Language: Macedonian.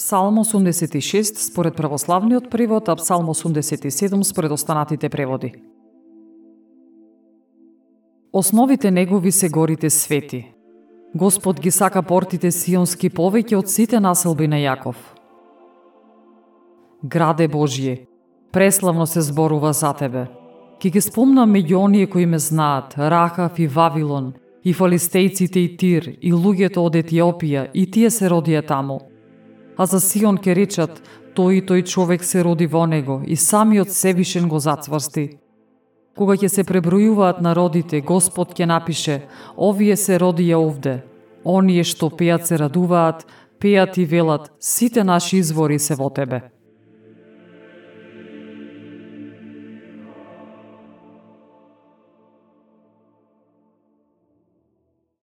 Псалм 86 според православниот превод, а Псалм 87 според останатите преводи. Основите негови се горите свети. Господ ги сака портите сионски повеќе од сите населби на Јаков. Граде Божје, преславно се зборува за тебе. Ки ги спомнам меѓу оние кои ме знаат, Рахав и Вавилон, и фалистејците и Тир, и луѓето од Етиопија, и тие се родија таму. А за Сион ке речат, тој и тој човек се роди во него, и самиот Севишен го зацврсти. Кога ќе се пребројуваат народите, Господ ќе напише, овие се родија овде. Оние што пеат се радуваат, пеат и велат, сите наши извори се во Тебе.